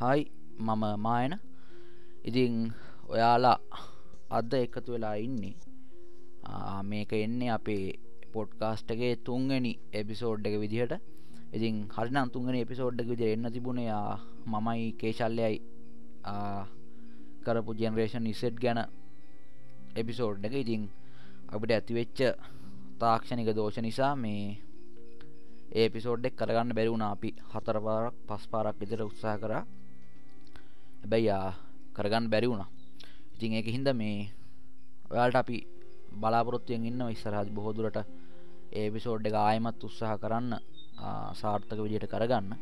හයි මම මායන. ඉතිං ඔයාලා අද එකතු වෙලා ඉන්නේ. මේක එන්නේ අපේ පොඩ්කාස්ටගේ තුන්ගනි එපිසෝඩ් එක විදිහට. ඉතින් හරිනම් තුන්ගෙන එපිසෝඩ්ඩක විදිර එන්න තිබුණේ මමයි කේශල්ලයයි කරපු ජෙනරේෂන් ඉසෙට් ගැන එපිසෝඩ් එක. ඉතිං අපිට ඇතිවෙච්ච තාක්ෂණික දෝෂ නිසා මේ ඒ පිසෝඩ්ඩෙක් කරගන්න බැරිවුණ අපි හතර පාරක් පස් පාරක් විතර උත්සාහ කර. හැබැයියා කරගන්න බැරි වුණ. ඉතින් ඒක හින්ද මේ ඔයාල්ට අපි බලාපොරොත්තුවෙන් ඉන්න ඉස්සරහත් බොහෝදුරට ඒපිසෝඩ් එක ආයමත් උත්සාහ කරන්න සාර්ථක විදියට කරගන්න.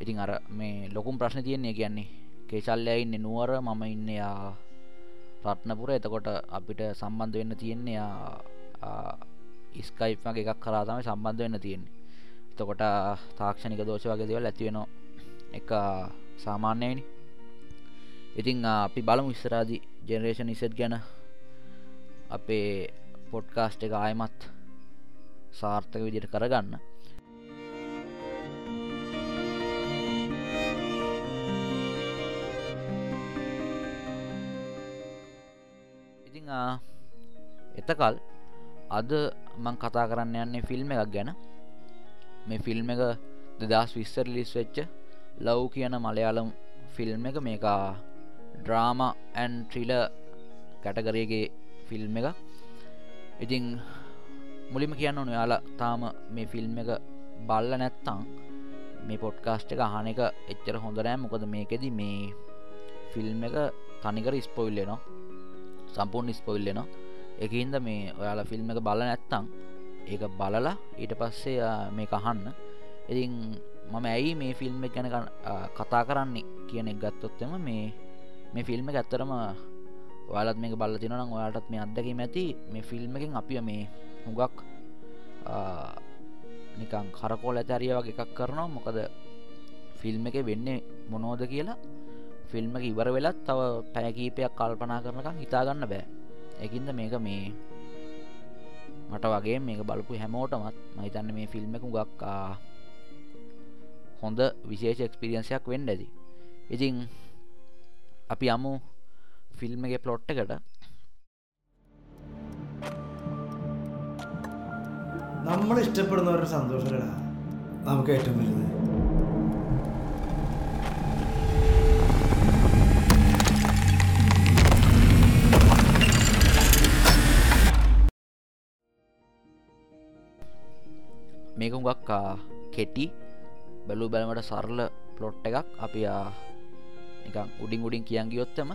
ඉතින් අර මේ ලොකුම් ප්‍රශ්න තියෙන්නේ කියන්නේ කේශල්ලය ඉන්න නුවර මම ඉන්න යා රත්නපුර. එතකොට අපිට සම්බන්ධ වෙන්න තියෙන්නේ ඉස්කයිප් වගේ එකක් කරා තමයි සම්බන්ධ වෙන්න තියෙන්නේ. එතකොට තාක්ෂණික දෝෂ වගේ දෙවල් ඇතිවෙන එක සාමාන්‍යයනි. ඉතිං අපි බලමු ඉස්සරාදි ජෙනරේෂන් ඉසට් ගැන. අපේ පොඩ්කාස්ට් එක ආයමත් සාර්ථක විදිට කරගන්න. ඉතිං එතකල් අද මං කතා කරන්න යන්නේ ෆිල්ම් එකක් ගැන. මේ ෆිල්ම් එක දෙදස් විස්සර ලිස් වෙච්ච ලව් කියන මලයාලම් ෆිල්ම් එක මේකා ඩ්‍රාම ඇන් ට්‍රිල කැටගරයගේ ෆිල්ම් එක ඉතිං මුලිම කියන්න ඕන යාලා තාම මේ ෆිල්ම් එක බල්ල නැත්තං මේ පොඩ්කාස්ට් එක අහන එක එච්චර හොඳරෑ මොකද මේකෙද මේ ෆිල්ම් එක තනිකර ස්පොයිල්ලනවා සම්පූර්ණ ස්පොයිල්ලනවා එකහින්ද මේ ඔයාලා ෆිල්ම් එක බල නැත්තං ඒක බලලා ඊට පස්සේ මේ අහන්න. ඉතින් මම ඇයි මේ ෆිල්ම් ගැන කතා කරන්නේ කියන එක ගත්තොත්තම මේ මේ ෆිල්ම් ඇත්තරම ඔයාලත් මේක බල්ල තිනනම් ඔයාටත් මේ අදකීම ඇති. මේ ෆිල්ම් එකින් අපිය මේ හුගක් නිකං කරකෝල ඇතැරිය වගේ එකක් කරනවා. මොකද ෆිල්ම් එක වෙන්නේ මොනෝද කියලා ෆිල්ම් එක ඉවර වෙලත් තව පැයකීපයක් කල්පනා කරනකම් හිතාගන්න බෑ. එකින්ද මේක මේ මට වගේ මේක බලපු හැමෝටමත් මහිතන්න මේ ෆිල්ම් එක ගක්කා හොඳ විශේෂ එක්ස්පිරියන්සයක් වෙන්න ඇති ඉතිං අපි අමු ෆිල්ම් එක පලොට්ට එකට നമ്മൾ ഇഷ്ടപ്പെടുന്നവരുടെ സന്തോഷമല്ലടാ നമുക്ക് ഏറ്റവും വലുത് මේක උගක් කෙටි. බැලු බැලමට සරල පලොට් එකක්. අපි නිකං උඩින් උඩින් කියන් ගියොත්තම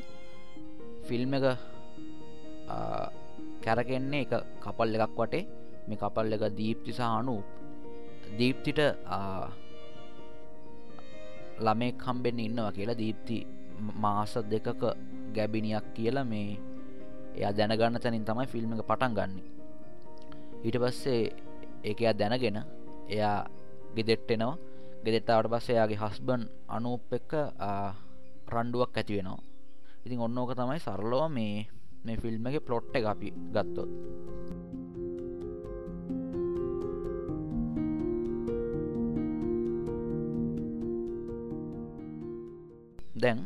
ෆිල්ම් එක කැරකෙන්නේ එක කපල් එකක් වටේ. මේ කපල් එක දීප්තිසා අනු දීප්තිට ළමේ කම්බෙන් ඉන්නවා කියලා දීප්ති මාස දෙකක ගැබිනියක් කියලා මේ එයා දැනගන්න තැනින් තමයි ෆිල්ම් එක පටන් ගන්න. ඊට පස්සේ ඒක දැනගෙන එයා ගෙදෙට්ටෙනවා ගෙදෙට්ටාවට පස්සේ එයාගේ හස්බන් අනූප් එක්ක රණ්ඩුවක් ඇති වෙනවා. ඉතින් ඔන්න ඕක තමයි සරලෝ මේ මේ ෆිල්ම් එක පලොට් එක අපි ගත්තොත්. දැන්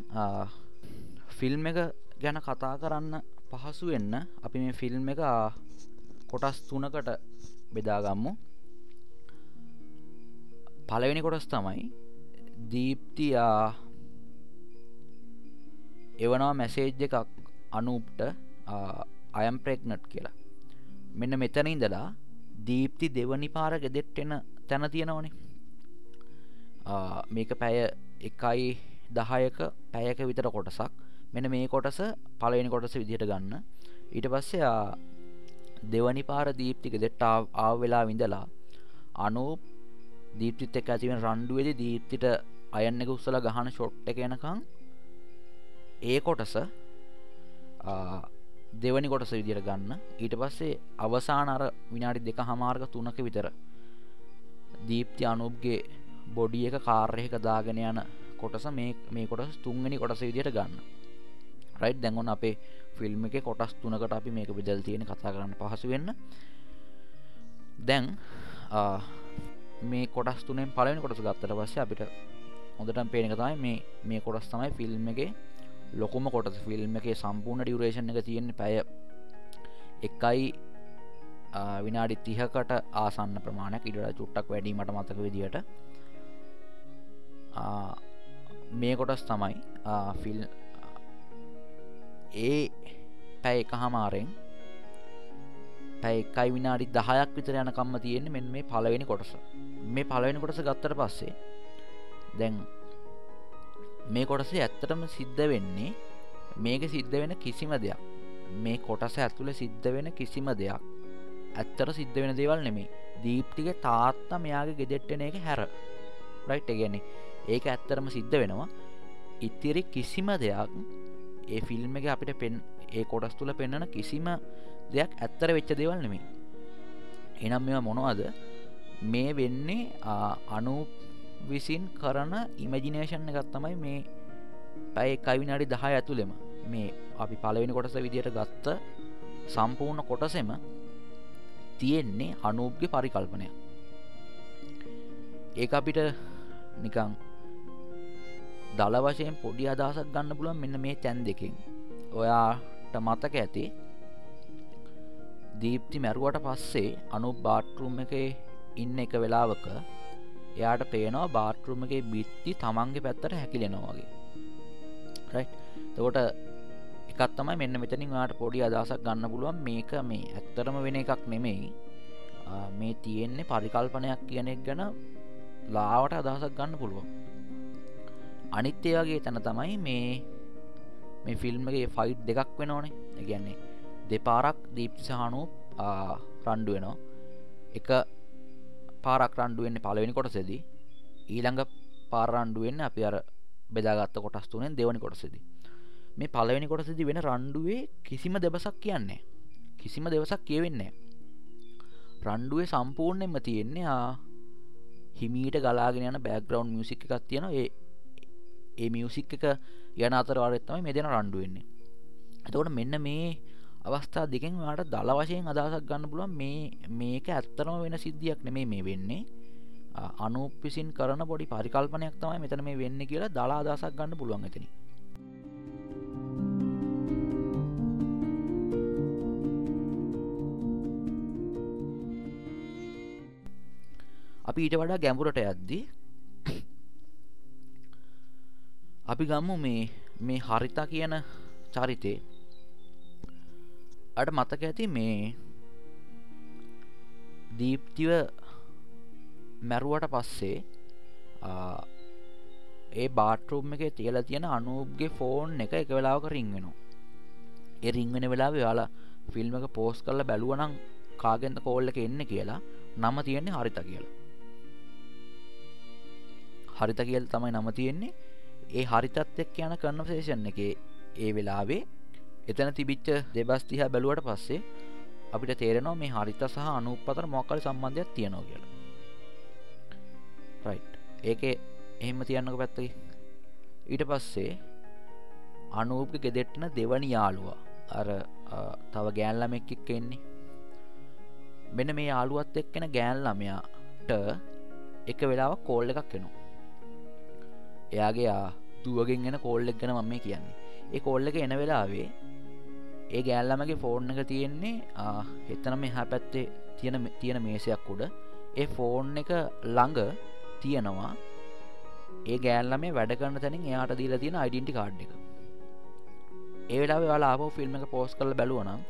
ෆිල්ම් එක ගැන කතා කරන්න පහසු වෙන්න අපි මේ ෆිල්ම් එක කොටස් තුනකට බෙදාගම්මු. පලවෙනි කොටස් තමයි දීප්තියා එවනවා මැසේජ් එකක් අනුප්ට අයම් ප්‍රෙක්නට් කියලා. මෙන්න මෙතන ඉඳලා දීප්ති දෙවනි පාර ගෙදෙට්ටෙන තැන තියෙනවනේ. මේක පැය එකයි දහයක පැයක විතර කොටසක්. මෙන මේ කොටස පලවෙනි කොටස විදිහට ගන්න. ඊට පස්සේ දෙවනි පාර දීප්තික දෙට්ට ආව වෙලා විඳලා අනු දීප්තිත් එක් ඇතිවෙන රණ්ඩුවේද දීප්තිට අයන්න එක උත්සල ගහන ෂොට්ට එකනකං ඒ කොටස දෙවනි කොටස විදිර ගන්න. ඊට පස්සේ අවසාන අර විනාඩි දෙක හමාර්ග තුනක විතර දීප්ති අනුප්ගේ බොඩිය එක කාර්යක දාගෙන යන කොටස මේ මේ කොටස් තුන්ගනි කොටස විදියට ගන්න. රයි් දැන්ගොන් අපේ ෆිල්ම් එක කොටස් තුනකට අපි මේක විදල් තියෙන කතා කරන්න පහසු වෙන්න. දැන් මේ කොටස් තුනෙන් පලවෙනි කොටස ගත්තට පස්ස අපිට හොඳටම් පේනක තමයි මේ මේ කොටස් තමයි ෆිල්ම් එක ලොකුම කොටස. ෆිල්ම් එක සම්පූර්ණ ඩියවරේෂන් එක තියෙන්නේ පැය එකයි විනාඩි තිහකට ආසන්න ප්‍රමාණයක්. ඉඩට චුට්ටක් වැඩීමට මතක විදිට මේ කොටස් තමයි ෆිල් ඒ පැය එක හමාරෙන් පැයි එකයි විනාඩි දහයක් විතර යන කම්ම තියෙන්නේ මෙන් මේ පලවෙනි කොටස. මේ පලවෙනි කොටස ගත්තර පස්සේ දැන් මේ කොටසේ ඇත්තටම සිද්ධ වෙන්නේ මේක සිද්ධ වෙන කිසිම දෙයක්. මේ කොටස ඇතුළ සිද්ධ වෙන කිසිම දෙයක් ඇත්තර සිද්ධ වෙන දේවල් නෙමේ දීප්ටික තාත්තා මෙයාගේ ගෙදෙට්ටන එක හැර. රයිට් ගැන ඒක ඇත්තරම සිද්ධ වෙනවා. ඉතිරි කිසිම දෙයක් ඒ ෆිල්ම් එක අපිට පෙන් ඒ කොටස් තුළ පෙන්න්නන කිසිම දෙයක් ඇත්තර වෙච්ච දේවල් නෙමේ එනම් මෙ මොනවද? මේ වෙන්නේ අනු විසින් කරන ඉමජිනේෂන් එකත් තමයි මේ පැයි කවිනාඩි දහ ඇතුළෙම. මේ අපි පලවෙනි කොටස විදියට ගත්ත සම්පූර්ණ කොටසෙම තියෙන්නේ අනූප්ගේ පරිකල්පනය. ඒ අපිට නිකං දල වශයෙන් පොඩි අදහසක් ගන්න පුළුවන් මෙන්න මේ තැන් දෙකින්. ඔයාට මතක ඇති දීප්ති මැරුවට පස්සේ අනු බාටරුම් එක ඉන්න එක වෙලාවක එයාට පේනවා බාටරුම එක බිත්ති තමන්ගේ පැත්තට හැකිලෙනවාගේ තකොට එකත් තමයි මෙන්න මෙතනින් වාට පොඩි අදසක් ගන්න පුළුවන්. මේක මේ ඇත්තරම වෙන එකක් නෙමෙයි. මේ තියෙන්නේ පරිකල්පනයක් කියනෙක් ගැන ලාවට අදහසක් ගන්න පුළුවන්. අනිත්‍ය වගේ තැන තමයි මේ මේ ෆිල්ම්ගේ ෆයිට් දෙකක් වෙනෝනේ ගැන්නේ දෙපාරක් දීප්තිසානු රණ්ඩු වෙනවා. එක පාරක් රණ්ඩුවෙන්නේ පලවෙනි කොටසෙදී. ඊළඟ පාරණ්ඩුවෙන් අපි අර බෙදාගත්ත කොටස් තුනෙන් දෙවනි කොටසෙදී. මේ පලවෙනි කොටසදි වෙන රණ්ඩුවේ කිසිම දෙබසක් කියන්නේ කිසිම දෙවසක් කියවෙන්නේ රණ්ඩුවේ සම්පූර්ණයෙන්ම තියෙන්නේ ආ හිමීට ගලාගෙන යන බෑග්‍රවන්් මියසික් එකක් තියෙන ඒ ඒ මියසික් එක යන අතර වාරත්තමයි මෙදෙන රණ්ඩුවෙන්නේ ඇතකොට මෙන්න මේ අවස්ථා දෙකෙන් වාට දල වශයෙන් අදසක් ගන්න පුළුවන්. මේ මේක ඇත්තරම වෙන සිද්ධියක් නෙමේ මේ වෙන්නේ. අනුපිසින් කරන පොඩි පරිකල්පනයක් තමයි මෙතන මේ වෙන්න කියලා දලා අදසක් ගන්න පුළුවන් එතනි අපි ඊට වඩා ගැඹුරට යද්දී අපි ගම්මු මේ මේ හරිතා කියන චරිතේ අට මතක ඇති මේ දීප්තිව මැරුවට පස්සේ ඒ බාටරුම් එක තියල තියෙන අනුගේ ෆෝන් එක එක වෙලාවක රිංවෙනවා ඒ රිංවෙන වෙලා යාලා ෆිල්ම් එක පෝස් කරල බැලුවනම් කාගෙන්ද කෝල්ල එක එන්න කියලා නම තියෙන්නේ හරිත කියලා. හරිත කියල් තමයි නම තියෙන්නේ. ඒ හරිතත් එක් යන කරන්න ශේෂන් එක ඒ වෙලාවේ එතන තිබිච්ච දෙබස් තිහ බැලුවට පස්සේ අපිට තේරෙනවා මේ හරිත සහ අනුපතර මොකල් සම්බන්ධයක් තියෙනවා කියලා. ඒක එහෙම තියන්නක පැත්තයි ඊට පස්සේ අනූප ගෙදෙට්න දෙවනි යාළුවා. අර තව ගෑන්ලම එක් එක්ක එන්නේ. මෙන මේ යාළුවත් එක්කෙන ගෑන්ලමයාට එක වෙලාව කෝල්ල එකක් එනවා. එයාගේ දුවගෙන් එෙන කෝල්ලෙක් ගැන මම කියන්නේ. ඒ කෝල්ල එක එන වෙලාවේ ඒ ගෑල්ලමගේ ෆෝර්න් එක තියෙන්නේ එතන මෙහා පැත්තේ තියෙන තියෙන මේසයක් උඩ. ඒ ෆෝන් එක ළඟ තියෙනවා ඒ ගෑල්ලම වැඩ කරන්න තැනින් එයාට දීලා තියෙන අයිඩන්ටි කාඩ් එක. ඒ වෙලා යාලා ආපෝ ෆිල්ම් එක පෝස් කල බැලුවනම්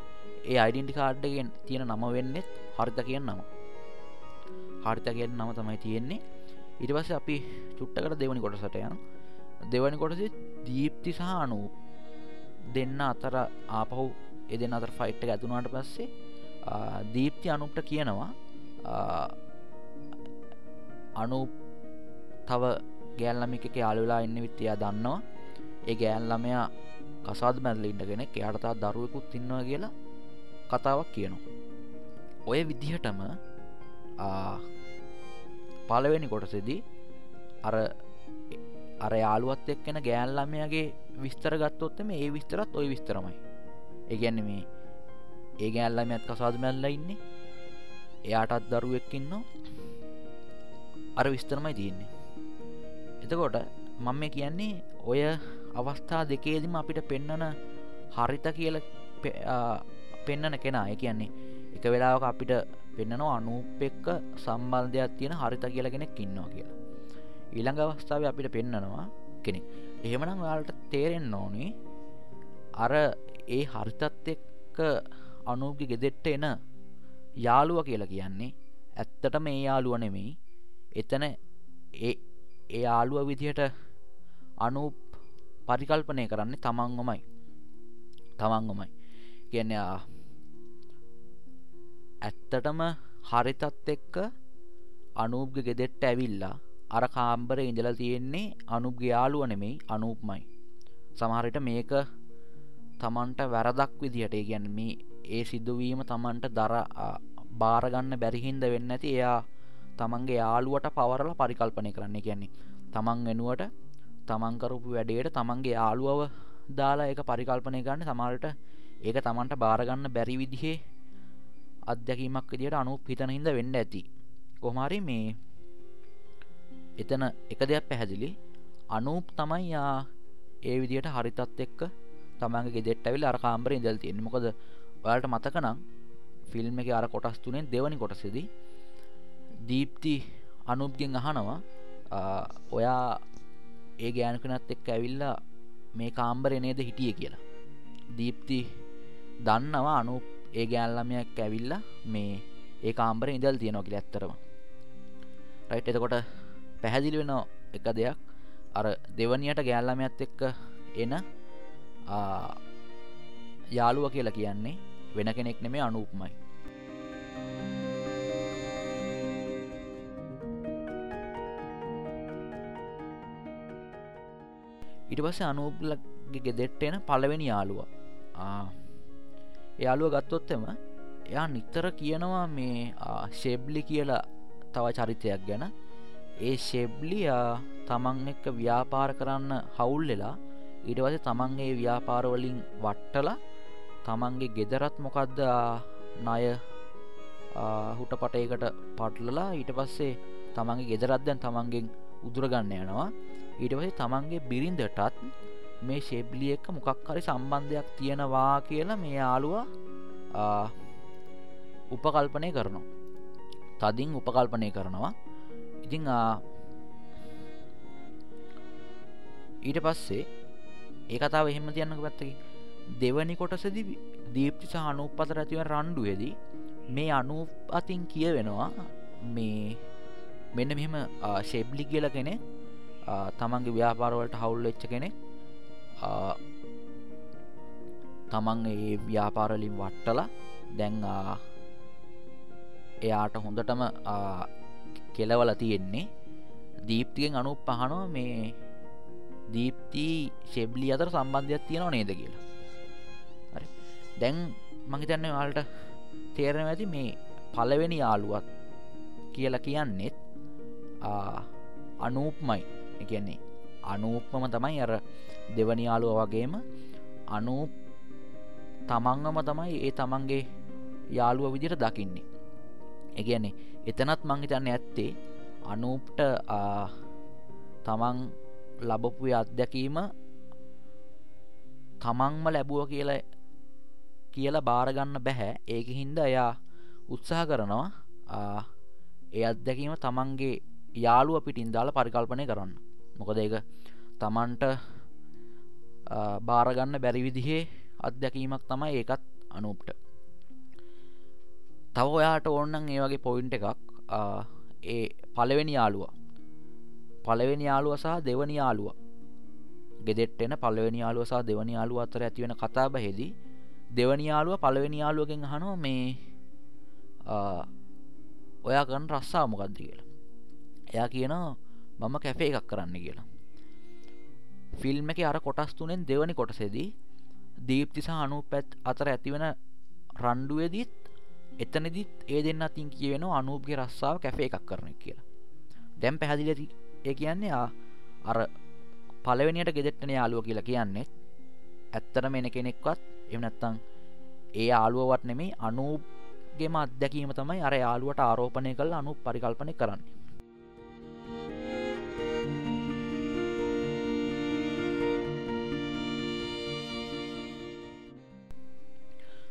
ඒ අයිඩන්ටි කාඩ්ඩගෙන් තියෙන නම වෙන්නෙත් හරිත කියන්න නම. හරිත කියෙන් නම තමයි තියෙන්නේ. ඉට පස්ස අපි චුට්ටකට දෙවනි කොටසටයන් දෙවනි කොටසේ දීප්ති සහ අනූ දෙන්න අතර ආපහු එදෙන අතර ෆයිට් ඇතුනාට පස්සේ දීප්ති අනුප්ට කියනවා අනු තව ගෑල්ලමික යාලුලා එන්න විත්තියා දන්නවා. ඒ ගෑල්ලමයා කසාද මැල්ල ඉන්නගෙන එයාටතා දරුවකුත් ඉන්නවා කියලා කතාවක් කියනවා. ඔය විදිහටම පලවෙනි කොටසෙදී අර අර යාළුවත් එක්කෙන ගෑල්ලමයගේ විස්තර ගත්තොත්තම ඒ විස්තරත් ඔය විස්තරමයි. ඒගැන්න මේ ඒ ගෑල්ලම ඇත් කසාද මැල්ල ඉන්නේ. එයාටත් දරුවෙක්කින්න අර විස්තරමයි තියන්නේ. එතකොට මම මේ කියන්නේ ඔය අවස්ථා දෙකේදම අපිට පෙන්නන හරිත කියල පෙන්නන කෙනා. එක කියන්නේ එක වෙලාවක අපිට පෙන්නනවා අනූප එක්ක සම්බන්ධයක් තියෙන හරිත කියල කෙනෙක් ඉන්නවා කියලා. ඊළඟ අවස්ථාව අපිට පෙන්නනවා කෙනෙක්. එහෙමනම් යාලට තේරෙන්න ඕනේ අර ඒ හරිතත් එක්ක අනූප්ගි ගෙදෙට්ට එන යාළුව කියලා කියන්නේ ඇත්තට මේ යාළුව නෙමෙයි. එතන ඒ යාළුව විදිහට අනූප් පරිකල්පනය කරන්නේ තමන්ගොමයි. තමන්ගොමයි. කියන්න ඇත්තටම හරිතත් එක්ක අනූප්ග ගෙදෙට්ට ඇවිල්ලා අර කාම්බර ඉඳල තියෙන්නේ අනුප්ගේ යාළුව නෙමෙයි අනූප්මයි. සමහරිට මේක තමන්ට වැරදක් විදිහට ගැන මේ ඒ සිදුවීම තමන්ට දර බාරගන්න බැරිහින්ද වෙන්න ඇති එයා තමන්ගේ යාළුවට පවරල පරිකල්පනය කරන්න. කියන්නේ තමන් වෙනුවට තමන්කරපු වැඩේට තමන්ගේ යාළුවව දාලා එක පරිකල්පනය ගන්න සමහරට ඒක තමන්ට බාරගන්න බැරි විදිහේ අත්දැකීමක් විදියට අනු හිතන හිද වෙන්න ඇති. කොහමාරි මේ එතන එක දෙයක් පැහැදිලි. අනූප් තමයි යා ඒ විදියට හරිතත් එක්ක තමන්ගේ දෙෙට ඇවිල් අර කාම්බර ඉදල් තියෙන මොකද ඔයාලට මතකනම් ෆිල්ම් එක අර කොටස් තුනෙන් දෙවනි කොටසෙදී දීප්ති අනුප්ගෙන් අහනවා ඔයා ඒ ගෑනකනත් එක්ක ඇවිල්ලා මේ කාම්බර නේද හිටිය කියලා. දීප්ති දන්නවා අනු ඒ ගෑල්ලමයක් ඇවිල්ලා මේ ඒ කාම්බර ඉදල් තියෙනවා කියල ඇත්තරම රයිට් එතකොට පැහැදිලි වෙන එක දෙයක්. අර දෙවනියට ගෑල්ලමයත් එක්ක එන යාළුව කියලා කියන්නේ වෙන කෙනෙක් නෙමේ අනුපමයි. ඉට පස්ස අනුපලගේ ගෙදෙට්ට එන පලවෙනි යාළුව. යාළුව ගත්තොත්තම එයා නිතර කියනවා මේ ශෙබ්ලි කියලා තව චරිතයක් ගැන. ඒ ශෙබ්ලියා තමන් එක්ක ව්‍යාපාර කරන්න හවුල් වෙලා ඊටවස තමන්ගේ ව්‍යාපාරවලින් වට්ටලා තමන්ගේ ගෙදරත් මොකක්ද ණය හුට පටයකට පටලලා ඊට පස්සේ තමන්ගේ ගෙදරත්දැන් තමන්ගෙන් උදුරගන්න යනවා. ඊට පසේ තමන්ගේ බිරින්දටත් මේ ශෙබ්ලිය එක්ක මොකක් හරි සම්බන්ධයක් තියෙනවා කියලා මේ යාළුවා උපකල්පනය කරනවා. තදින් උපකල්පනය කරනවා. ඉතිං ඊට පස්සේ ඒ කතාව එහෙම තියන්නක පැත්තකි දෙවනි කොටසද දීප්ති සහ අනුප අතර ඇතිව රණ්ඩුවේදී මේ අනු අතින් කිය වෙනවා මේ මෙන්න මෙහෙම ශෙබ්ලි කියල කෙනෙ තමන්ගේ ව්‍යාපාරවලට හවුල් වෙච්ච කෙනෙ තමන් ඒ ව්‍යාපාරලින් වට්ටලා දැන්ආ එයාට හොඳටම කෙලවල තියෙන්නේ. දීප්තියෙන් අනු පහනෝ මේ දීප්ති ශෙබ්ලි අතර සම්බන්ධයක් තියෙනවා නේද කියලා. දැන් මහිතන්න වාල්ට තේරණ ඇති මේ පලවෙනි යාළුවත් කියලා කියන්නෙත් අනූප්මයි. එකන්නේ අනූප්මම තමයි අර දෙවනි යාළුව වගේම අනූප් තමන්ගම තමයි ඒ තමන්ගේ යාළුව විදිර දකින්නේ. එකන්නේ එතනත් මංහිතන්න ඇත්තේ අනූප්ට තමන් ලබපු අත්දැකීම තමන්ම ලැබුව කියලා කියලා බාරගන්න බැහැ. ඒක හින්ද එයා උත්සාහ කරනවා ඒ අත්දැකීම තමන්ගේ යාළුව පිටින් දාලා පරිකල්පනය කරන්න. මොකද ඒක තමන්ට බාරගන්න බැරිවිදිහේ අත්දැකීමක් තමයි ඒකත් අනුප්ට. තව ඔයාට ඕන්නන් ඒ වගේ පොයින්ට එකක්. ඒ පලවෙනි යාළුව. පළවෙනි යාළුව සහ දෙවනි යාළුව. ගෙදෙට්ටෙන පළවෙනි යාළුව සහ දෙවනි යාළුව අතර ඇතිවෙන කතාබ හෙදී දෙවනි යාළුව පළවෙනි යාළුවගෙන් හනෝ මේ ඔයා ගන්න රස්සා මොකක්ද කියලා. එයා කියනවා මම කැෆේ එකක් කරන්න කියලා. ෆිල්ම් එක අර කොටස් තුනෙන් දෙවනි කොටසෙදී දීප්තිසා අනු පැත් අතර ඇතිවෙන රණ්ඩුවදිත් එතනදිත් ඒ දෙන්න අතින් කියවෙන අනූපගේ රස්සාාව කැෆේ එකක් කරන කියලා. දැම් පැහැදිලති ඒ කියන්නේ අර පලවෙනියට ගෙදෙට්ටන යාලුව කියලා කියන්නේ ඇත්තර මෙන කෙනෙක්වත් එමනැත්තං ඒ ආලුවවත් නෙමේ අනූගේම අත්දැකීම තමයි අර යාලුවට ආරෝපණය කළ අනු පරිකල්පනය කරන්නේ.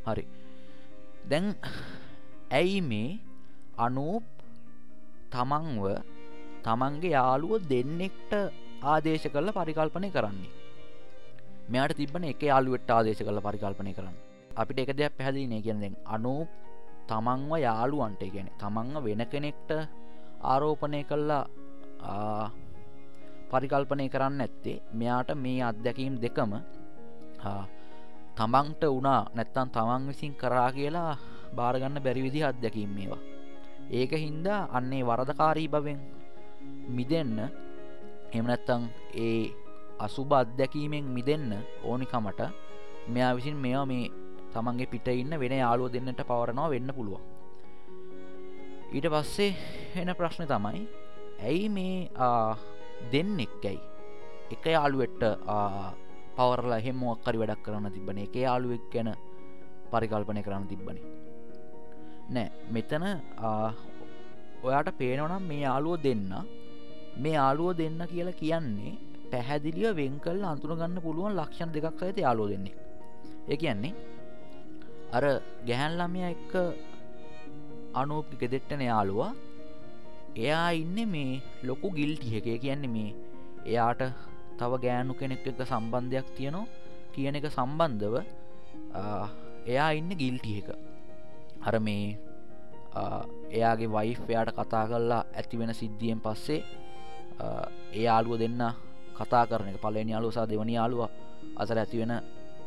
හරි. දැන් ඇයි මේ අනූප් තමන්ව තමන්ගේ යාළුව දෙන්නෙක්ට ආදේශ කරල පරිකල්පනය කරන්නේ? මෙයාට තිබන එක යාළුවට ආදේශ කළ පරිකල්පනය කරන්න. අපිට එක දෙයක් පැහැදිලිනේ කියනෙන් අනූප් තමන්ව යාළුවන්ට ගැන තමන්ව වෙන කෙනෙක්ට ආරෝපනය කල්ලා පරිකල්පනය කරන්න ඇත්තේ මෙයාට මේ අත්දැකීම් දෙකම තමන්ට වනා නැත්තන් තමන් විසින් කරා කියලා භාරගන්න බැරිවිදි අත්දැකීම් මේවා. ඒක හින්දා අන්නේ වරදකාරී බවෙන් මිදන්න එමනැත්තං ඒ අසුභ අත්දැකීමෙන් මිදන්න ඕනිකමට මෙයා විසින් මෙයා මේ තමන්ගේ පිට ඉන්න වෙන යාලුව දෙන්නට පවරනවා වෙන්න පුළුවන්. ඊට පස්සේ එන ප්‍රශ්න තමයි ඇයි මේ දෙන්නෙක්කැයි එක යාළුවෙට්ට පවරලා හෙම මොක්කරි වැඩක් කරන්න තිබන එක යාළුවෙක් ගැන පරිකල්පනය කරන්න තිබ්බනි. නෑ. මෙතන ඔයාට පේනවනම් මේ යාලුව දෙන්න. මේ යාලුව දෙන්න කියලා කියන්නේ පැහැදිලිය වෙන්කල් අන්තුරගන්න පුළුවන් ලක්ෂණ දෙකක් සහිත යාලෝ දෙන්නේ. ඒ කියන්නේ අර ගැහැන්ලමය එක්ක අනූපි ගෙදෙට්ටන යාළුවා එයා ඉන්න මේ ලොකු ගිල්ටිය එක. කියන්නේ මේ එයාට තව ගෑනු කෙනෙක් එක සම්බන්ධයක් තියනවා කියන එක සම්බන්ධව එයා ඉන්න ගිල්ටිය එක. අර මේ එයාගේ වයිෆ් එයාට කතා කරලා ඇතිවෙන සිද්ධියෙන් පස්සේ එයාලුව දෙන්න කතා කරන එක. පලනි යාලුසා දෙවනි යාලුව අතර ඇතිවෙන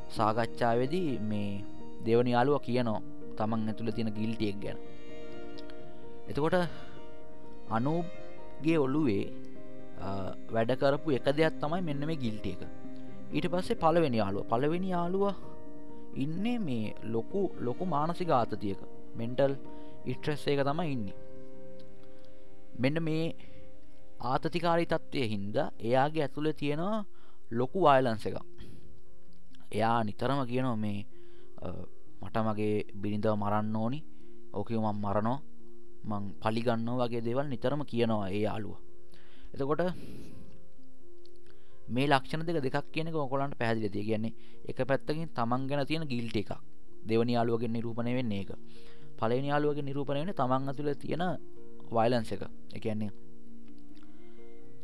සාකච්ඡාවේදී මේ දෙවනි යාලුව කියනෝ තමන් ඇතුළ තියෙන ගිල්ටියෙක් ගැන. එතකොට අනුගේ ඔල්ලුවේ වැඩකරපු එක දෙයක් තමයි මෙන්න මේ ගිල්ට එක. ඊට පස්සේ පලවෙනි යාලුව පලවෙනි යාලුව ඉන්නේ මේ ලොකු ලොකු මානසික ආතතියක. මෙන්ටල් ඉස්ට්‍රෙස් එක තමයි ඉන්නේ. මෙන්න මේ ආතතිකාරී තත්ත්වය හින්ද එයාගේ ඇතුළ තියෙනවා ලොකු වයිලන්ස එක එයා නිතරම කියනවා මේ මට මගේ බිරිඳව මරන්න ඕනි. ඕකමම් මරණෝ මං පලිගන්න වගේ දෙවල් නිතරම කියනවා ඒ යාලුව එතකොට මේ ලක්ෂණ දෙක දෙකක් කියන ඔකොලන්ට පැදිලි තිය කියන්නේ එක පැත්තකින් තමන් ගැන තියෙන ගිල්ට එකක්. දෙවනි යාලුවගෙන් නිරූපණය වෙන්නේ එක පලනි යාලුවගේ නිරූපණය වෙන තමන් ඇතුළ තියෙන වයිලන්ස එක. එකන්නේ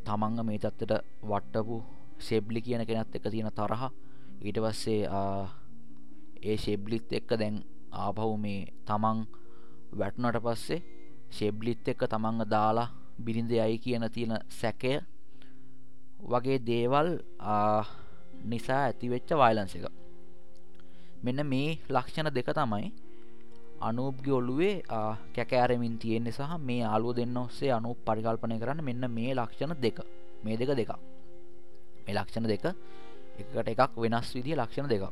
තමන්ග මේ තත්වට වට්ටපු සෙබ්ලි කියන කෙනත් එක තියෙන තරහ. ඊට පස්සේ ඒ ශෙබ්ලිත් එක්ක දැන් ආපහු මේ තමන් වැටනට පස්සේ ශෙබ්ලිත් එක්ක තමන්ග දාලා බිරිඳ යයි කියන තියෙන සැකය වගේ දේවල් නිසා ඇතිවෙච්ච වයිලන්ස එක. මෙන්න මේ ලක්ෂණ දෙක තමයි අනූප්ගේ ඔල්ලුවේ කැකෑරමින් තියෙන්නේ සහ මේ අලුව දෙන්න ඔස්සේ අනු පරිකල්පනය කරන්න මෙන්න මේ ලක්ෂණ දෙක. මේ දෙක දෙක මේ ලක්ෂණ දෙක එකට එකක් වෙනස් විදිිය ලක්ෂණ දෙක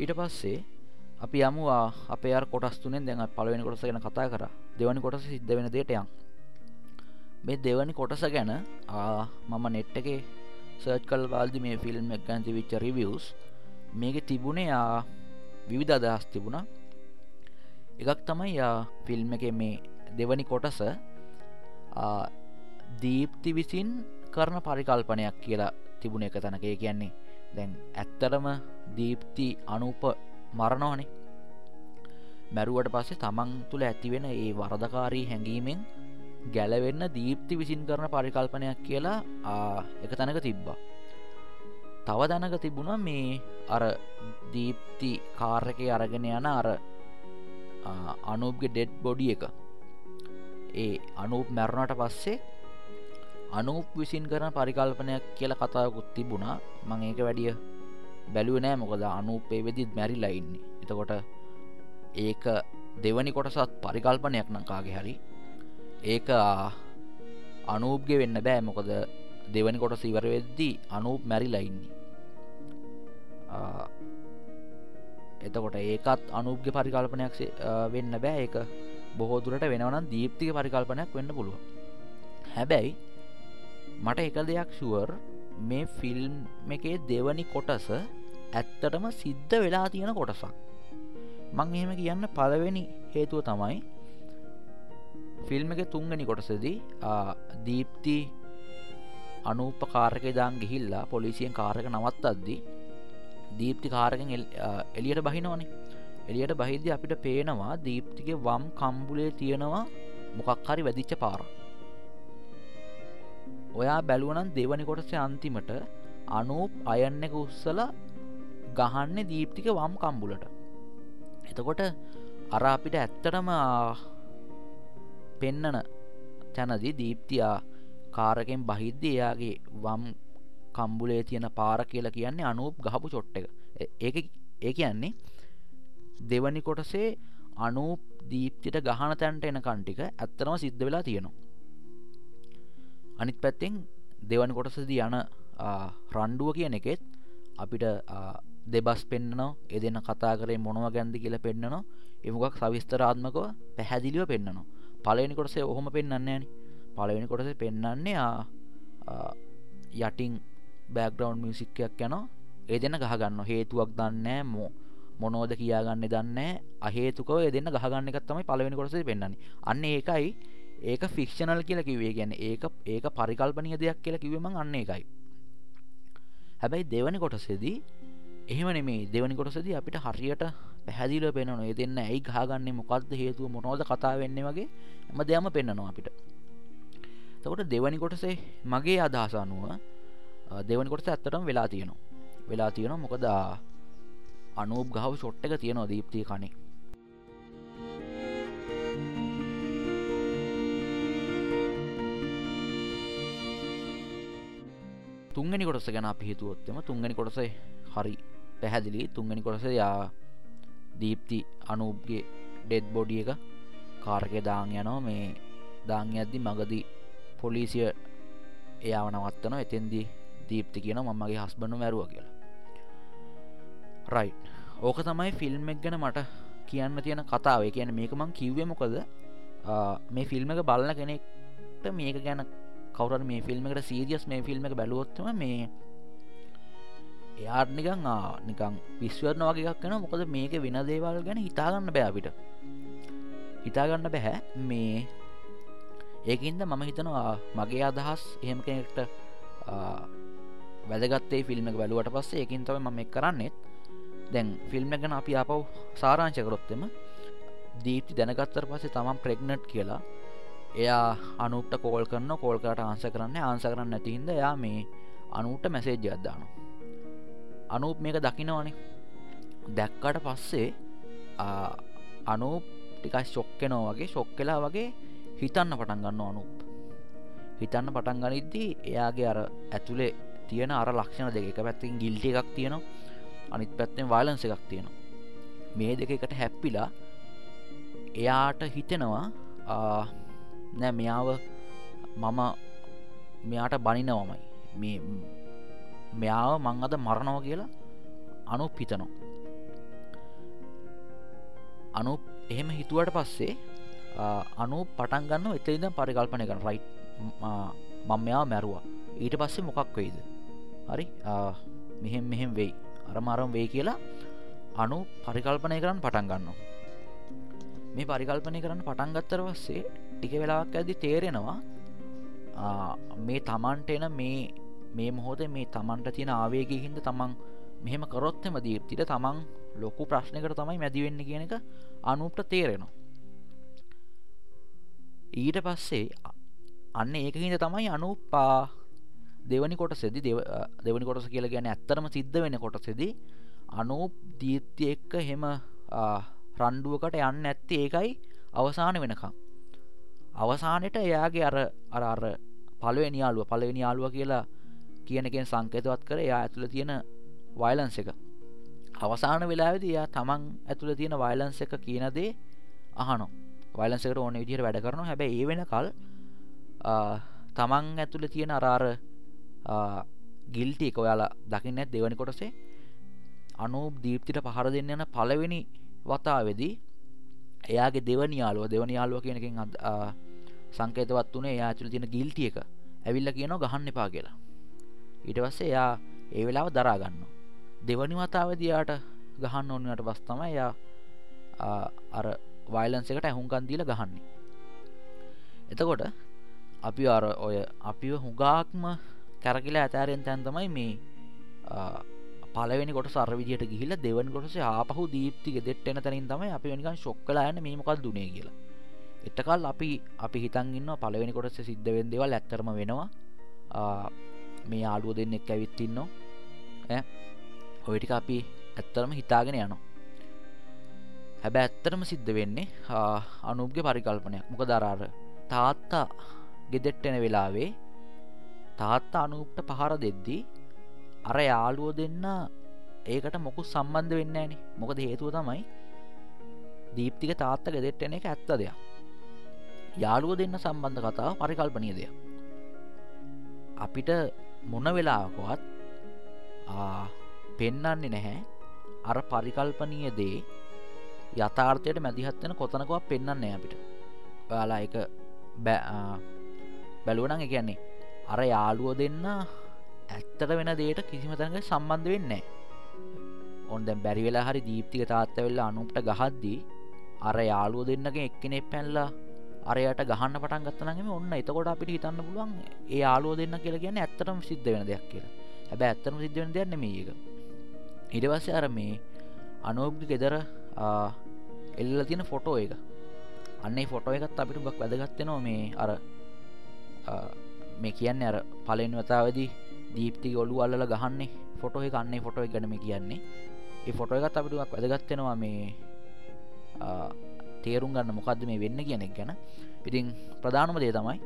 ඊට පස්සේ අපි යමුවා අපේ අර කොටස් තුනෙන් දැන් පලවෙනි කොටස ගැන කතා කර. දෙවනි කොටස සිද්ධ වෙන දේටයන් මේ දෙවනි කොටස ගැන මම නෙට් එක සර්ච් කල් වාල්දි මේ ෆිල්ම් එක ගැන්ති විච්ච රිවියස් මේක තිබුණේ යා විවිධ අදහස් තිබුණා. එකක් තමයි ෆිල්ම් එක මේ දෙවනි කොටස දීප්ති විසින් කරන පරිකල්පනයක් කියලා තිබුණ එක තැනක. කියන්නේ දැන් ඇත්තරම දීප්ති අනුප මරණෝනේ මැරුවට පස්සේ තමන් තුළ ඇතිවෙන ඒ වරදකාරී හැඟීමෙන් ගැලවෙන්න දීප්ති විසින් කරන පරිකල්පනයක් කියලා එක තැනක තිබ්බා. තව දැනක තිබුණ මේ අර දීප්ති කාර්යක අරගෙන යන අර අනුප්ගේ ඩෙඩ් බොඩි එක. ඒ අනුප් මැරුණට පස්සේ අනුප් විසින් කරන පරිකල්පනයක් කියලා කතාවකුත් තිබුණා. මං ඒක වැඩිය බැලුව නෑ. මොකද අනුපේ වෙදිත් මැරිලා ඉන්නේ. එතකොට ඒක දෙවනි කොටසත් පරිකල්පනයක් නංකාගේ හරි. ඒක අනූප්ගේ වෙන්න බෑ. මොකද දෙවනි කොටස ඉවර වෙද්දී අනූප් මැරිලා ඉන්නේ. එතකොට ඒකත් අනුප්ගේ පරිකල්පනයක් වෙන්න බෑ. ඒක බොහෝ දුරට වෙනවනම් දීප්තික පරිකල්පනයක් වෙන්න පුළුව හැබැයි මට එක දෙයක් ශුවර් මේ ෆිල්ම් එකේ දෙවනි කොටස ඇත්තටම සිද්ධ වෙලා තියෙන කොටසක්. මං එහෙම කියන්න පලවෙනි හේතුව තමයි ෆිල්ම් එක තුන්ගනි කොටසදී දීප්ති අනූප කාරක දාන් ගිහිල්ලා පොලිසියෙන් කාරක නවත් අද්දී දීප්ති කාරකෙන් එලියට බහිනවනේ. එලියට බහිද්‍ය අපිට පේනවා දීප්තිගේ වම් කම්බුලේ තියෙනවා මොකක් හරි වැදිච්ච පාර ඔයා බැලුවනන් දෙවනි කොටසේ අන්තිමට අනූප් අයන්න එක උත්සල ගහන්න දීප්තික වම් කම්බුලට. එතකොට අර අපිට ඇත්තටම පෙන්නන තැනදි දීප්තියා කාරකෙන් බහිද්ද එයාගේ වම් කම්බුලේ තියෙන පාර කියලා කියන්නේ අනූප් ගහපු චොට්ට එක. ඒ ඒ කියන්නේ දෙවනි කොටසේ අනූප් දීප්තිට ගහන තැන්ට එන කන්ටික ඇත්තනම සිද්ධ වෙලා තියෙනවා. අනිත් පැත්තෙන් දෙවනි කොටසද යන රණ්ඩුව කියන එකෙත් අපිට දෙබස් පෙන්න්නනවා එදන්න කතා කරේ මොනව ගැන්ද කියල පෙන්න්නනවා එමකක් සවිස්තරාත්මකව පැහැදිලිව පෙන්න්නනවා පලවෙනි කොටසේ ඔහොම පෙන්න්නන්නේ පලවෙනි කොටස පෙන්න්නන්නේ යටින් බෑග්‍රවන්් මියසික්කයක් යන ඒ දෙන්න ගහගන්න හේතුවක් දන්නෑ මෝ මොනෝද කියාගන්න දන්න අහේතුකව දෙන්න ගහගන්න එකත්තමයි පලවෙනි කොටස පෙන්න්නන්නේ අන්න ඒකයි ඒක ෆික්ෂනල් කියල කිවේ ගැන ඒක ඒක පරිකල්පනය දෙයක් කියලා කිවීම අන්න එකයි හැබැයි දෙවනි කොටසෙදී එහෙම නෙමේ දෙවනි කොටසද අපිට හරියට පැහැදිල පෙනන ඒ දෙන්න ඇයි ගාගන්න මොකක්ද හේතුව? මොනෝද කතා වෙන්න වගේ එම දෙයම පෙන්න්නනවා අපිට. තකොට දෙවනි කොටසේ මගේ අදහසානුව දෙවනි කොටස ඇත්තටම වෙලා තියෙනවා. වෙලා තියෙනවා මොකද අනූප් ගහව ෂොට් එක තියෙනවා දීප්තිය කනේ තුන්ගනි කොටස ගැන අපි හිතුවොත්තම තුන්ගනි කොටස හරි පැහැදිලි. තුන්ගනි කොටස යා දීප්ති අනූප්ගේ ඩෙඩ් බොඩිය එක කාරකය දාං යනවා. මේ දාං අද්දි මගදී පොලිසිය එයාව නවත්තන එතෙන්දී දීප්ති කියන මමගේ හස්බනු මැරුව කියලා. රයි් ඕක තමයි ෆිල්ම් එක් ගැන මට කියන්න තියෙන කතාව. කියන මේක මං කිව්වේ මොකද? මේ ෆිල්ම් එක බලන කෙනෙක්ට මේක ගැන කවර මේ ෆිල්ම් එකට සීරියස් මේ ෆිල්ම් එක බැලුවොත්තම මේ එයාට නිකං නිකං පිස්වරන වගේක් වෙන මොකද මේක වෙන දේවල් ගැන හිතාගන්න බෑපිට හිතාගන්න බැහැ මේ ඒකන්ද මම හිතනවා මගේ අදහස් එහෙම කෙනෙක්ට වැදගත්තේ ෆිල්ම් එක බැලුවට පස්සේ. එකින් තම මම එක් කරන්නෙත් දැන් ෆිල්ම් ගැන අපි අපව් සාරංශකරොත්තෙම දීප්ති දැනගත්තර පස්සේ තමන් ප්‍රෙග්නට් කියලා එයා අනුට කෝල් කරන්න කෝල්කට ආන්ස කරන්න ආන්ස කරන්න නැතිහින්ද යා මේ අනුට මැසේජ්‍ය අදදානු අනුප මේක දකිනවනේ. දැක්කට පස්සේ අනුප ටිකයි ශොක්කෙනෝ වගේ ශොක් කලා වගේ හිතන්න පටන් ගන්න අනුප. හිතන්න පටන් ගනිද්දී එයාගේ අර ඇතුළේ තියෙන අර ලක්ෂණ දෙක එක පැත්තින් ගිල්ටි එකක් තියෙනවා අනිත් පැත්තෙන් වයිලන්ස එකක් තියෙනවා. මේ දෙක එකට හැප්පිලා එයාට හිතෙනවා නෑ මෙයාව මම මෙයාට බනිනවමයි. මේ මෙයාව මං අද මරණව කියලා අනු පිතනවා අනු එහෙම හිතුවට පස්සේ අනු පටන් ගන්න එතයිද පරිකල්පනය කන රයි් මං මෙයා මැරුවා. ඊට පස්සේ මොකක් වෙයිද? හරි මෙහෙම මෙහෙම වෙයි. අර මරම් වේ කියලා අනු පරිකල්පනය කරන්න පටන් ගන්නවා. මේ පරිකල්පනය කරන්න පටන්ගත්තර පස්සේ ටික වෙලාක් ඇදි තේරෙනවා. මේ තමන්ට එන මේ මේ මොහොද මේ තමන්ට තියෙන ආවේගේ හින්ද තමන් මෙහෙම කරොත්තම දීප්තිට තමන් ලොකු ප්‍රශ්නකට තමයි මැදිවෙන්න කියන එක අනුප්ට තේරෙනවා. ඊට පස්සේ අන්න ඒක හිද තමයි අනුපා දෙවනි කොට සෙදි දෙවනි කොටස කියල ගැන ඇත්තරම සිද්ධ වෙන කොටසෙදි අනූප දීත්‍ය එක්ක හෙම රණ්ඩුවකට යන්න ඇත්ති ඒකයි අවසාන වෙනකම්. අවසානයට එයාගේ අර අර පලුව යාලුව පලවෙනි යාලුව කියලා කියනකෙන් සංකේතවත් කර එයා ඇතුළ තියෙන වයිලන්ස එක. අවසාන වෙලාවෙද යා තමන් ඇතුළ තියෙන වයිලන්ස එක කියනදේ අහනො වයිලන්සකට ඕන විදිහට වැඩ කරන හැබැ ඒ වෙන කල් තමන් ඇතුළ තියෙන අරාර ගිල්ටි එක ඔයාලා දකින්න ඇත් දෙවනි කොටසේ. අනු දීප්තිට පහර දෙන්න යන පලවෙනි වතාවෙදී එයාගේ දෙවනි යාලුව දෙවනි යාලුව කියනකින් සංකේතවත් වනේ යාචල තියෙන ගිල්ටිය එක. ඇවිල්ල කියනවා ගහන්න එපා කියලා. ඊට පස්සේ එයා ඒ වෙලාව දරාගන්න දෙවනි වතාවදයාට ගහන්න ඕන්නට පස් තම එයා අර වයිලන්ස එකට ඇහුන්කන්දීල ගහන්නේ. එතකොට අපි අර ඔය අපිව හුගාක්ම කැරකිලා ඇතෑරෙන් තැන් තමයි මේ පලවෙනි කොට සර්විදියට ගිහිල දෙවන් කොටස ආපහු දීප්තික දෙට්ටෙන තැනින් තමයි අපි නිකන් ශොක්කලා යන මේමකල් දුනේ කියලා. එටකල් අපි අපි හිතන්ගන්න පලවෙනි කොටස සිද්ධවෙන් දෙවල් ඇත්තරම වෙනවා. මේ ආඩුව දෙන්නෙක් ඇවිත්තින්න ඔයටික අපි ඇත්තරම හිතාගෙන යනවා. හැබැ ඇත්තරම සිද්ධ වෙන්නේ අනුප්ගේ පරිකල්පනයක්. මොක දරාර තාත්තා ගෙදෙට්ටෙන වෙලාවේ තාත්තා අනුප්ට පහර දෙද්දී අර යාළුවෝ දෙන්න ඒකට මොකු සම්බන්ධ වෙන්න ඇනි මොකද හේතුව තමයි දීප්තික තාත්ත ගෙදෙට්ටෙන එක ඇත්ත දෙයක්. යාළුව දෙන්න සම්බන්ධ කතාව පරිකල්පනය දෙයක්. අපිට මොන වෙලාවකොත් පෙන්නන්නේ නැහැ. අර පරිකල්පනීය දේ යථාර්ථයට මැදිහත්වෙන කොතනකවත් පෙන්න්නන්නේ අපිට. ඔයාලා එක බැලුවනං කියන්නේ අර යාළුව දෙන්න ඇත්තට වෙන දේට කිසිම තැනක සම්බන්ධ වෙන්නේ ඔොන්ද බැරි වෙලා හරි දීප්තික තාත්ත වෙල්ලා අනුපට ගහද්දී අර යාළුව දෙන්නගේ එක්කෙනෙ පැල්ලා අරයට ගහන්න පටන් ගත්තනගම ඔන්න එතකොට අපිට හිතන්න පුළුවන් ඒ යාලුව දෙන්න කියලා කියන්න ඇත්තටම සිද්ධ වෙන දෙයක් කියලා. හැබැ ඇත්තම සිද්ධ වෙන දෙයන්න මේක ඉඩවස්ස අර මේ අනෝබ්ගි ගෙදර එල්ල තියෙන ෆොටෝ එක. අන්නේ ෆොටෝ එකත් අපිට ගක් වැදගත්තනවා මේ අර මේ කියන්න අර පලෙන් වතාවදී දීප්ති ඔලු අල්ල ගහන්නේ. ෆොටෝ එක අන්නේ ෆොටෝ එක ගැනම කියන්නේ. ඒ ෆොටෝ එකත් අපිටක් වැදගත්තෙනවා මේ තේරුම් ගන්න මොකක්ද මේ වෙන්න කියනෙක් ගැන. ඉතින් ප්‍රධානම දේ තමයි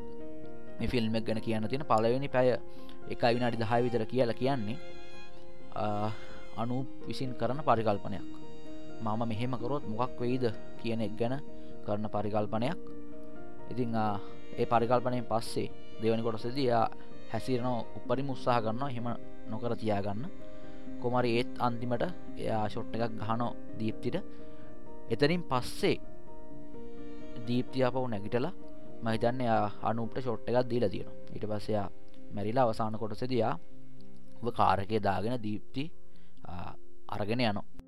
මේ ෆිල්ම්ක් ගැන කියන්න තියෙන පලවෙනි පැය එකයි විනාඩි දහය විතර කියලා කියන්නේ අනු විසින් කරන පරිකල්පනයක්. මම මෙහෙමකරොත් මොකක් වෙයිද කියන එක් ගැන කරන පරිකල්පනයක්. ඉතිං ඒ පරිකල්පනයෙන් පස්සේ දෙවනි කොටසද යා හැසිරන උපරි මුත්සාහ කරන්න හෙම නොකර තියාගන්න. කොමරි ඒත් අන්තිමට එයා ෂොට්ට එකක් ගහනෝ දීප්තිට. එතනින් පස්සේ දීප්තියාපවු නැගිටලා මහිතන්න අනුපට ෂොට් එකක් දීලා තියෙන ඊට පස්සයා මැරිලා අවසාන කොටසදයා කාරකය දාගෙන දීප්ති අරගෙන යනවා.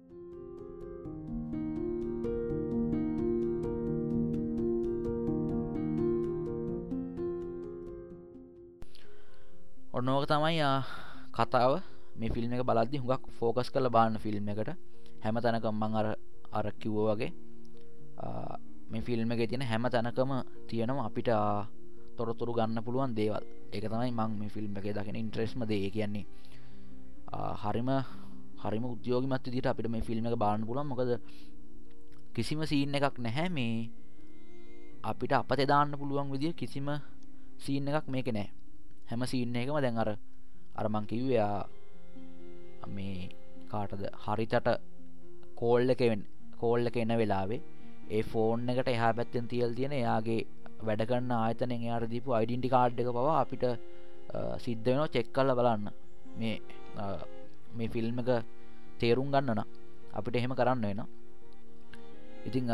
ඔන්නෝක තමයි කතාව. මේ ෆිල්ම් එක බලද්දි හුඟක් ෆෝකස් කළ බාන්න ෆිල්ම් එකට. හැම තැනකම්මං අර අර කිව්ව වගේ මේ ෆිල්ම් එක තියෙන හැම තැනකම තියෙනවා අපිට තොරතුරු ගන්න පුළුවන් දේවල්. එක තමයි මං මේ ෆිල්ම් එක දකින ඉන්ට්‍රෙස්ම දේ. කියන්නේ හරිම හරිම උද්‍යෝගමත් දිට අපිට මේ ෆිල්ම් එක බාන්න පුළන් මොකද කිසිම සීන් එකක් නැහැ මේ අපිට අපත දාන්න පුළුවන් විදිිය කිසිම සීන් එකක් මේක නෑ හැම සීන්න එකම දැන් අර අරමං කිව්වයා මේ කාටද හරිතට කෝල්ල එකෙන් කෝල්ල එක එන වෙලාවේ ඒ ෆෝන් එකට එහා පැත්තෙන් තියල් තියෙන එයාගේ වැඩකන්න ආයතන එයාට දීපු අයිඩන්ටි කාඩ් එක පවා අපිට සිද්ධ වෙනෝ චෙක් කල්ල බලන්න. මේ මේ ෆිල්ම් එක තේරුම් ගන්නන අපිට එහෙම කරන්න වෙන ඉතිං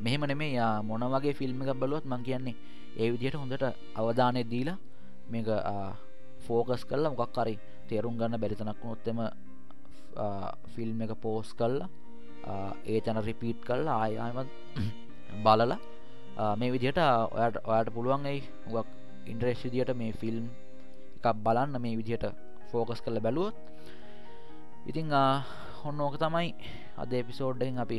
මෙහෙම නෙමේ යා මොන වගේ ෆිල්ම් එක බලුවත් මං කියන්නේ ඒ විදිහට හොඳට අවධානය දීලා මේක ෆෝකස් කල්ලා මොකක් කරි තේරුම් ගන්න බැරිතනක් නොත්තෙම ෆිල්ම් එක පෝස් කල්ලා ඒ තැන රිපීට් කල්ලා ආයමත් බලලා මේ විදිහට ඔයට ඔයාට පුළුවන් ඇයි ගක් ඉන්ට්‍රෙස් විදියට මේ ෆිල්ම් එකක් බලන්න මේ විදිහට ෆෝකස් කළ බැලුවොත්. ඉතිං හොන්න ඕක තමයි අද එපිසෝඩ්ඩෙන් අපි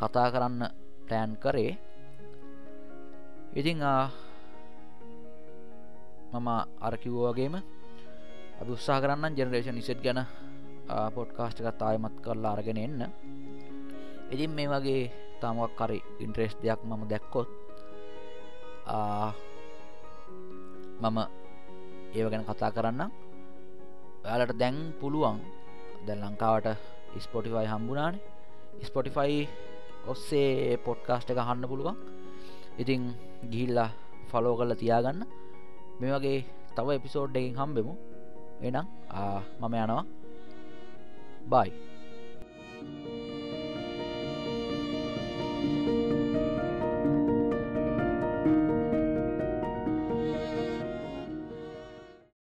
කතා කරන්න ප්ලෑන් කරේ. ඉතිං මම අරකිව්වාගේම අපි උත්සා කරන්න ජෙනරේෂන් නිසෙට් ගැන පොඩ්කාස්ට එකත් ආයමත් කරලා අරගෙන එන්න. ඉතින් මේ වගේ තමක් කරි ඉන්ට්‍රෙස් දෙයක් මම දැක්කොත් මම ඒව ගැන කතා කරන්න ඔයාලට දැන් පුළුවන් දැන් ලංකාවට ස්පොටිෆයි හම්බුනානේ. ස්පොටිෆයි ඔස්සේ පොඩ්කාස්ට එක හන්න පුළුවන්. ඉතිං ගිහිල්ලා ෆලෝ කල්ල තියාගන්න. මේ වගේ තව එපිසෝඩ් එකින් හම්බෙමු. එනම් මම යනවා. බයි